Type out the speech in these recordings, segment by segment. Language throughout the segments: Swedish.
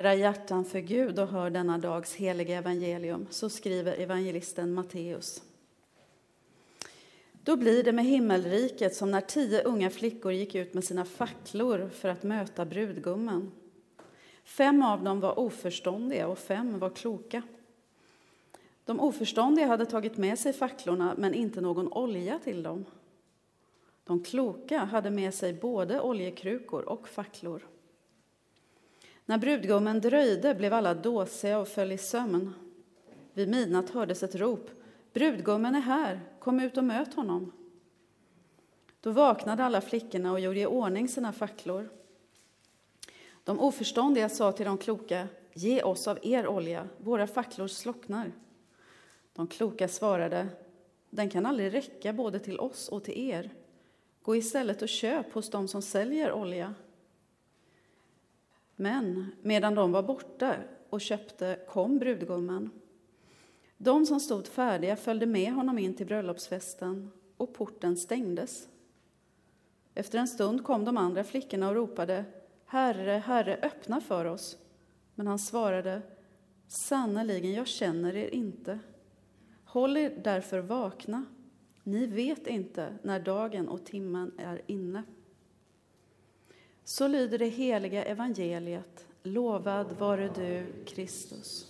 era hjärtan för Gud och hör denna dags heliga evangelium. Så skriver evangelisten Matteus. Då blir det med himmelriket som när tio unga flickor gick ut med sina facklor för att möta brudgummen. Fem av dem var oförståndiga och fem var kloka. De oförståndiga hade tagit med sig facklorna men inte någon olja till dem. De kloka hade med sig både oljekrukor och facklor. När brudgummen dröjde blev alla dåsiga och föll i sömn. Vid midnatt hördes ett rop. Brudgummen är här, kom ut och möt honom. Då vaknade alla flickorna och gjorde i ordning sina facklor. De oförståndiga sa till de kloka, ge oss av er olja, våra facklor slocknar. De kloka svarade, den kan aldrig räcka både till oss och till er. Gå istället och köp hos dem som säljer olja. Men medan de var borta och köpte kom brudgummen. De som stod färdiga följde med honom in till bröllopsfesten och porten stängdes. Efter en stund kom de andra flickorna och ropade Herre, Herre, öppna för oss. Men han svarade Sannerligen, jag känner er inte. Håll er därför vakna. Ni vet inte när dagen och timmen är inne. Så lyder det heliga evangeliet. Lovad vare du, Kristus.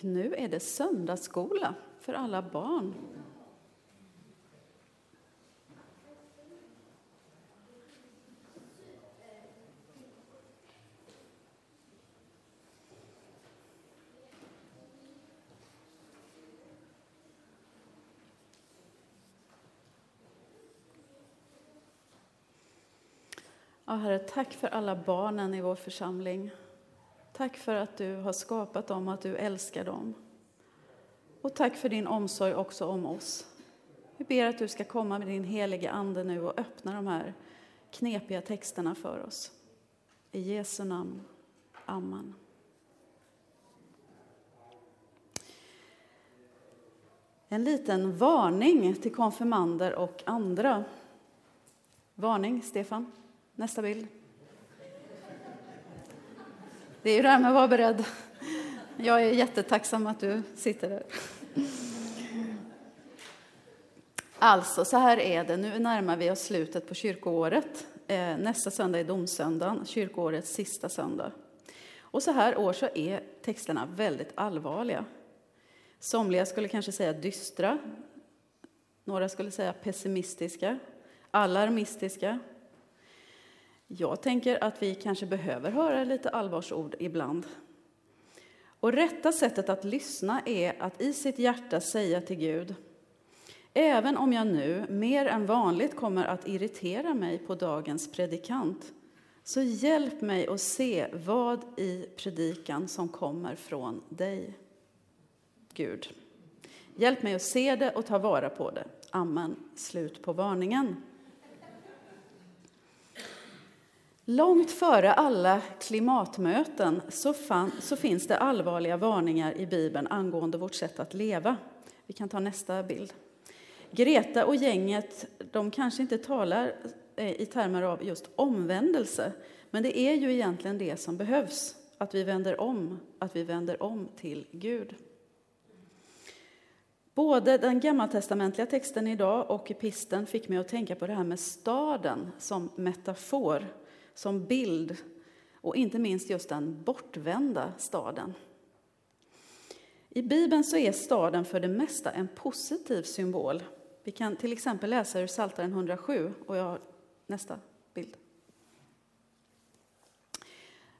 Och nu är det söndagsskola för alla barn. Ja, herre, tack för alla barnen i vår församling. Tack för att du har skapat dem och att du älskar dem. Och tack för din omsorg också om oss. Vi ber att du ska komma med din heliga Ande nu och öppna de här knepiga texterna för oss. I Jesu namn. Amen. En liten varning till konfirmander och andra. Varning, Stefan. Nästa bild. Det är ju det här med att vara beredd. Jag är jättetacksam att du sitter där. Alltså, så här är det. Nu närmar vi oss slutet på kyrkoåret. Eh, nästa söndag är domsöndagen, kyrkoårets sista söndag. Och så här år så är texterna väldigt allvarliga. Somliga skulle kanske säga dystra, några skulle säga pessimistiska, alarmistiska. Jag tänker att vi kanske behöver höra lite allvarsord ibland. Och rätta sättet att lyssna är att i sitt hjärta säga till Gud Även om jag nu mer än vanligt kommer att irritera mig på dagens predikant så hjälp mig att se vad i predikan som kommer från dig. Gud. Hjälp mig att se det och ta vara på det. Amen. Slut på varningen. Långt före alla klimatmöten så, fann, så, finns det allvarliga varningar i Bibeln angående vårt sätt att leva. Vi kan ta nästa bild. Greta och gänget de kanske inte talar eh, i termer av just omvändelse, men det är ju egentligen det som behövs, att vi vänder om, att vi vänder om till Gud. Både den gammaltestamentliga texten idag och episten fick mig att tänka på det här med staden som metafor, som bild och inte minst just den bortvända staden. I Bibeln så är staden för det mesta en positiv symbol. Vi kan till exempel läsa ur Psaltaren 107 och jag har nästa bild.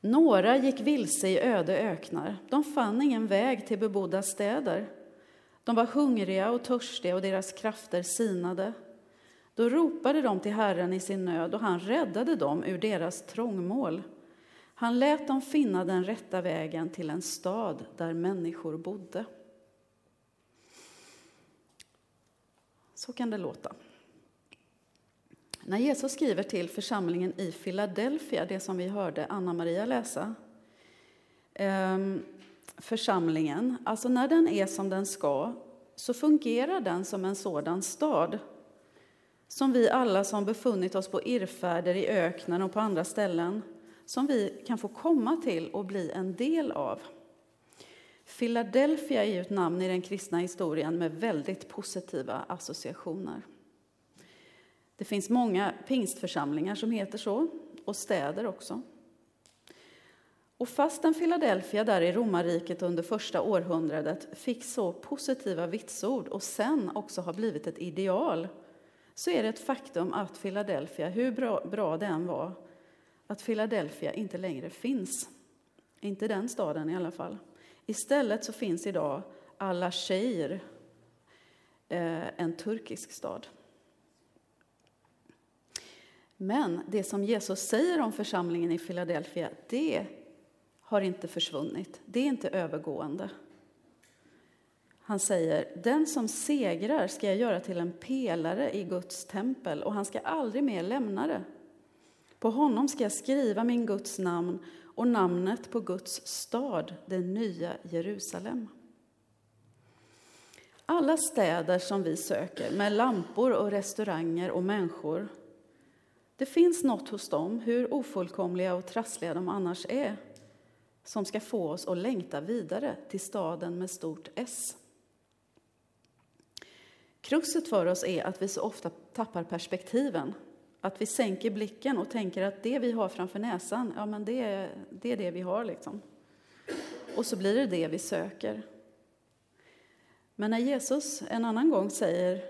Några gick vilse i öde öknar. De fann ingen väg till bebodda städer. De var hungriga och törstiga och deras krafter sinade. Då ropade de till Herren i sin nöd och han räddade dem ur deras trångmål. Han lät dem finna den rätta vägen till en stad där människor bodde. Så kan det låta. När Jesus skriver till församlingen i Philadelphia, det som vi hörde Anna-Maria läsa, ehm, församlingen, alltså när den är som den ska, så fungerar den som en sådan stad som vi alla som befunnit oss på irrfärder i öknen och på andra ställen, som vi kan få komma till och bli en del av. Philadelphia är ju ett namn i den kristna historien med väldigt positiva associationer. Det finns många pingstförsamlingar som heter så, och städer också. Och fastän Philadelphia där i romarriket under första århundradet fick så positiva vitsord och sen också har blivit ett ideal så är det ett faktum att Philadelphia, hur bra, bra den var, att Philadelphia inte längre finns. Inte den staden i alla fall. Istället så finns idag Alaşehir, eh, en turkisk stad. Men det som Jesus säger om församlingen i Philadelphia, det har inte försvunnit. Det är inte övergående. Han säger, den som segrar ska jag göra till en pelare i Guds tempel och han ska aldrig mer lämna det. På honom ska jag skriva min Guds namn och namnet på Guds stad, det nya Jerusalem. Alla städer som vi söker, med lampor och restauranger och människor, det finns något hos dem, hur ofullkomliga och trassliga de annars är, som ska få oss att längta vidare till staden med stort S. Kruxet för oss är att vi så ofta tappar perspektiven att vi sänker blicken och tänker att det vi har framför näsan, ja men det är det, är det vi har liksom. Och så blir det det vi söker. Men när Jesus en annan gång säger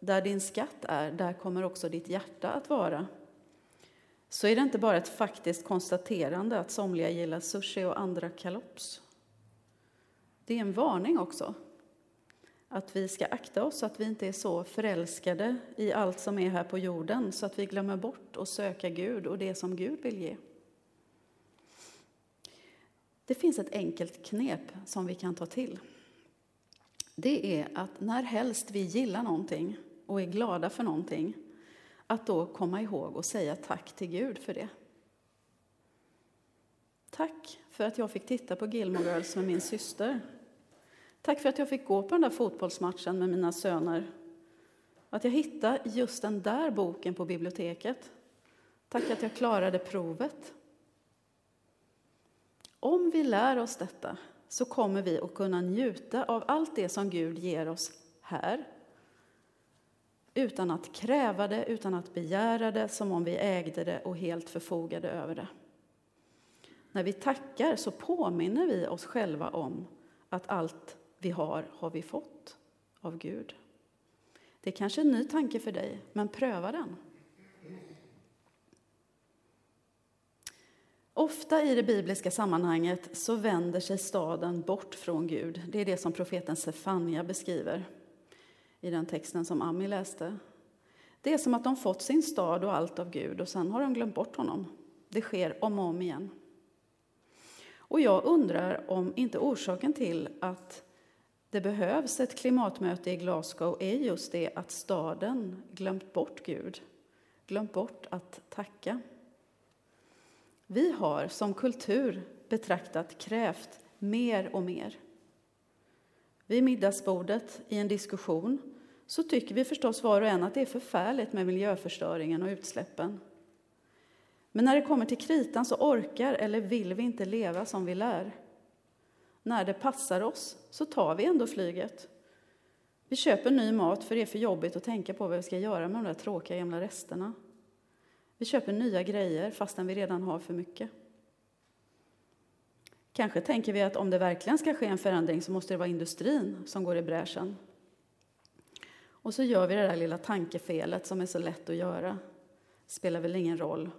där din skatt är, där kommer också ditt hjärta att vara. Så är det inte bara ett faktiskt konstaterande att somliga gillar sushi och andra kalops. Det är en varning också att vi ska akta oss så att vi inte är så förälskade i allt som är här på jorden så att vi glömmer bort att söka Gud och det som Gud vill ge. Det finns ett enkelt knep som vi kan ta till. Det är att när helst vi gillar någonting och är glada för någonting, att då komma ihåg och säga tack till Gud för det. Tack för att jag fick titta på Gilmore Girls med min syster Tack för att jag fick gå på den där fotbollsmatchen med mina söner. Att jag hittade just den där boken på biblioteket. Tack att jag klarade provet. Om vi lär oss detta så kommer vi att kunna njuta av allt det som Gud ger oss här utan att kräva det, utan att begära det, som om vi ägde det och helt förfogade över det. När vi tackar så påminner vi oss själva om att allt vi har, har vi fått av Gud. Det är kanske är en ny tanke för dig, men pröva den. Ofta i det bibliska sammanhanget så vänder sig staden bort från Gud. Det är det som profeten Sefania beskriver i den texten som Ami läste. Det är som att de fått sin stad och allt av Gud och sen har de glömt bort honom. Det sker om och om igen. Och jag undrar om inte orsaken till att det behövs ett klimatmöte i Glasgow är just det att staden glömt bort Gud, glömt bort att tacka. Vi har som kultur betraktat krävt mer och mer. Vid middagsbordet i en diskussion så tycker vi förstås var och en att det är förfärligt med miljöförstöringen och utsläppen. Men när det kommer till kritan så orkar eller vill vi inte leva som vi lär. När det passar oss så tar vi ändå flyget. Vi köper ny mat för det är för jobbigt att tänka på vad vi ska göra med de där tråkiga gamla resterna. Vi köper nya grejer fastän vi redan har för mycket. Kanske tänker vi att om det verkligen ska ske en förändring så måste det vara industrin som går i bräschen. Och så gör vi det där lilla tankefelet som är så lätt att göra. Spelar väl ingen roll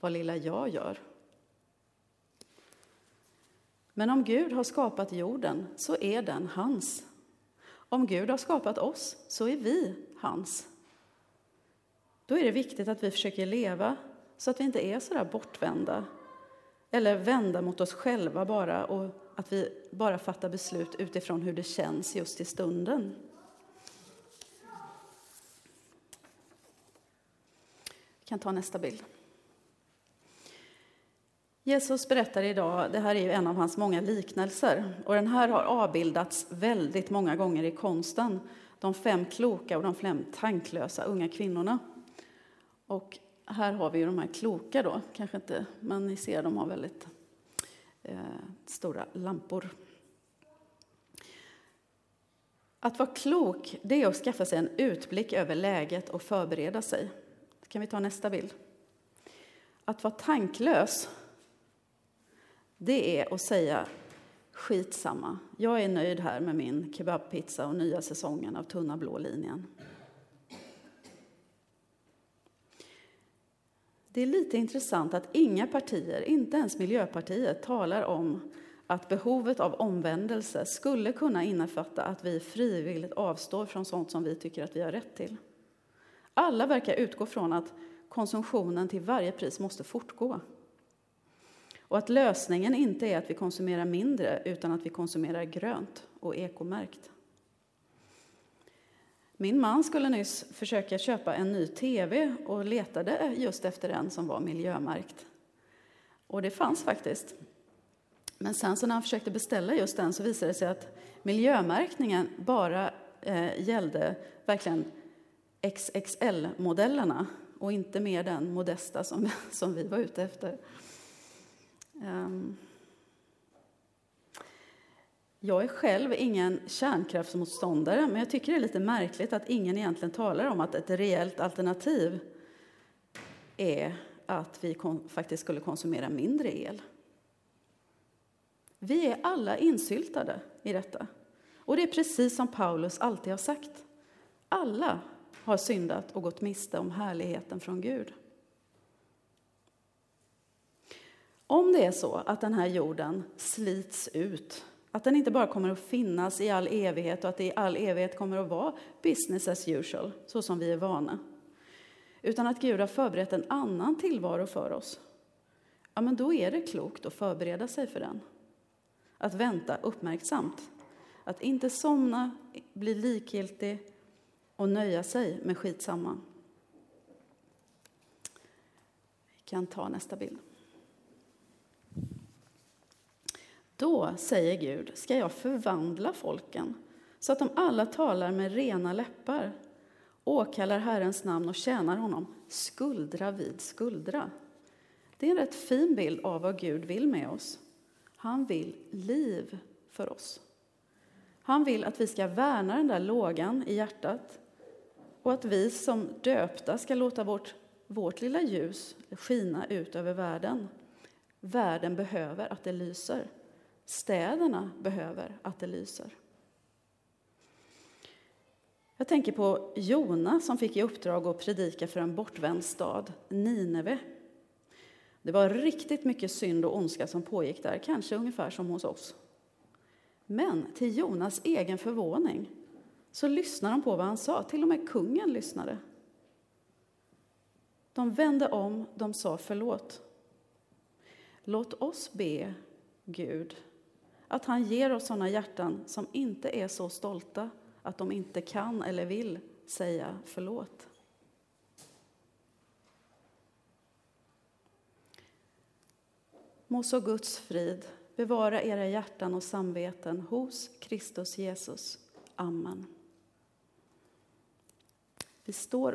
vad lilla jag gör. Men om Gud har skapat jorden så är den hans. Om Gud har skapat oss så är vi hans. Då är det viktigt att vi försöker leva så att vi inte är så där bortvända eller vända mot oss själva bara och att vi bara fattar beslut utifrån hur det känns just i stunden. Vi kan ta nästa bild. Jesus berättar idag, det här är ju en av hans många liknelser, och den här har avbildats väldigt många gånger i konsten. De fem kloka och de fem tanklösa unga kvinnorna. Och här har vi ju de här kloka då, kanske inte, men ni ser de har väldigt eh, stora lampor. Att vara klok, det är att skaffa sig en utblick över läget och förbereda sig. Kan vi ta nästa bild? Att vara tanklös, det är att säga skitsamma, jag är nöjd här med min kebabpizza och nya säsongen av tunna blå linjen. Det är lite intressant att inga partier, inte ens Miljöpartiet, talar om att behovet av omvändelse skulle kunna innefatta att vi frivilligt avstår från sånt som vi tycker att vi har rätt till. Alla verkar utgå från att konsumtionen till varje pris måste fortgå. Och att lösningen inte är att vi konsumerar mindre, utan att vi konsumerar grönt och ekomärkt. Min man skulle nyss försöka köpa en ny tv och letade just efter en som var miljömärkt. Och det fanns faktiskt. Men sen så när han försökte beställa just den så visade det sig att miljömärkningen bara eh, gällde verkligen XXL-modellerna och inte mer den modesta som, som vi var ute efter. Um. Jag är själv ingen kärnkraftsmotståndare, men jag tycker det är lite märkligt att ingen egentligen talar om att ett reellt alternativ är att vi faktiskt skulle konsumera mindre el. Vi är alla insyltade i detta. Och det är precis som Paulus alltid har sagt. Alla har syndat och gått miste om härligheten från Gud. Om det är så att den här jorden slits ut att den inte bara kommer att finnas i all evighet och att det i all evighet kommer att vara business as usual, så som vi är vana. Utan att Gud har förberett en annan tillvaro för oss. Ja, men då är det klokt att förbereda sig för den. Att vänta uppmärksamt. Att inte somna, bli likgiltig och nöja sig med skitsamma. Vi kan ta nästa bild. Då, säger Gud, ska jag förvandla folken så att de alla talar med rena läppar, åkallar Herrens namn och tjänar honom skuldra vid skuldra. Det är en rätt fin bild av vad Gud vill med oss. Han vill liv för oss. Han vill att vi ska värna den där lågan i hjärtat och att vi som döpta ska låta vårt, vårt lilla ljus skina ut över världen. Världen behöver att det lyser. Städerna behöver att det lyser. Jag tänker på Jona som fick i uppdrag att predika för en bortvänd stad, Nineve. Det var riktigt mycket synd och ondska som pågick där, kanske ungefär som hos oss. Men till Jonas egen förvåning så lyssnade de på vad han sa. Till och med kungen lyssnade. De vände om, de sa förlåt. Låt oss be Gud att han ger oss sådana hjärtan som inte är så stolta att de inte kan eller vill säga förlåt. Må så Guds frid bevara era hjärtan och samveten hos Kristus Jesus. Amen. Vi står upp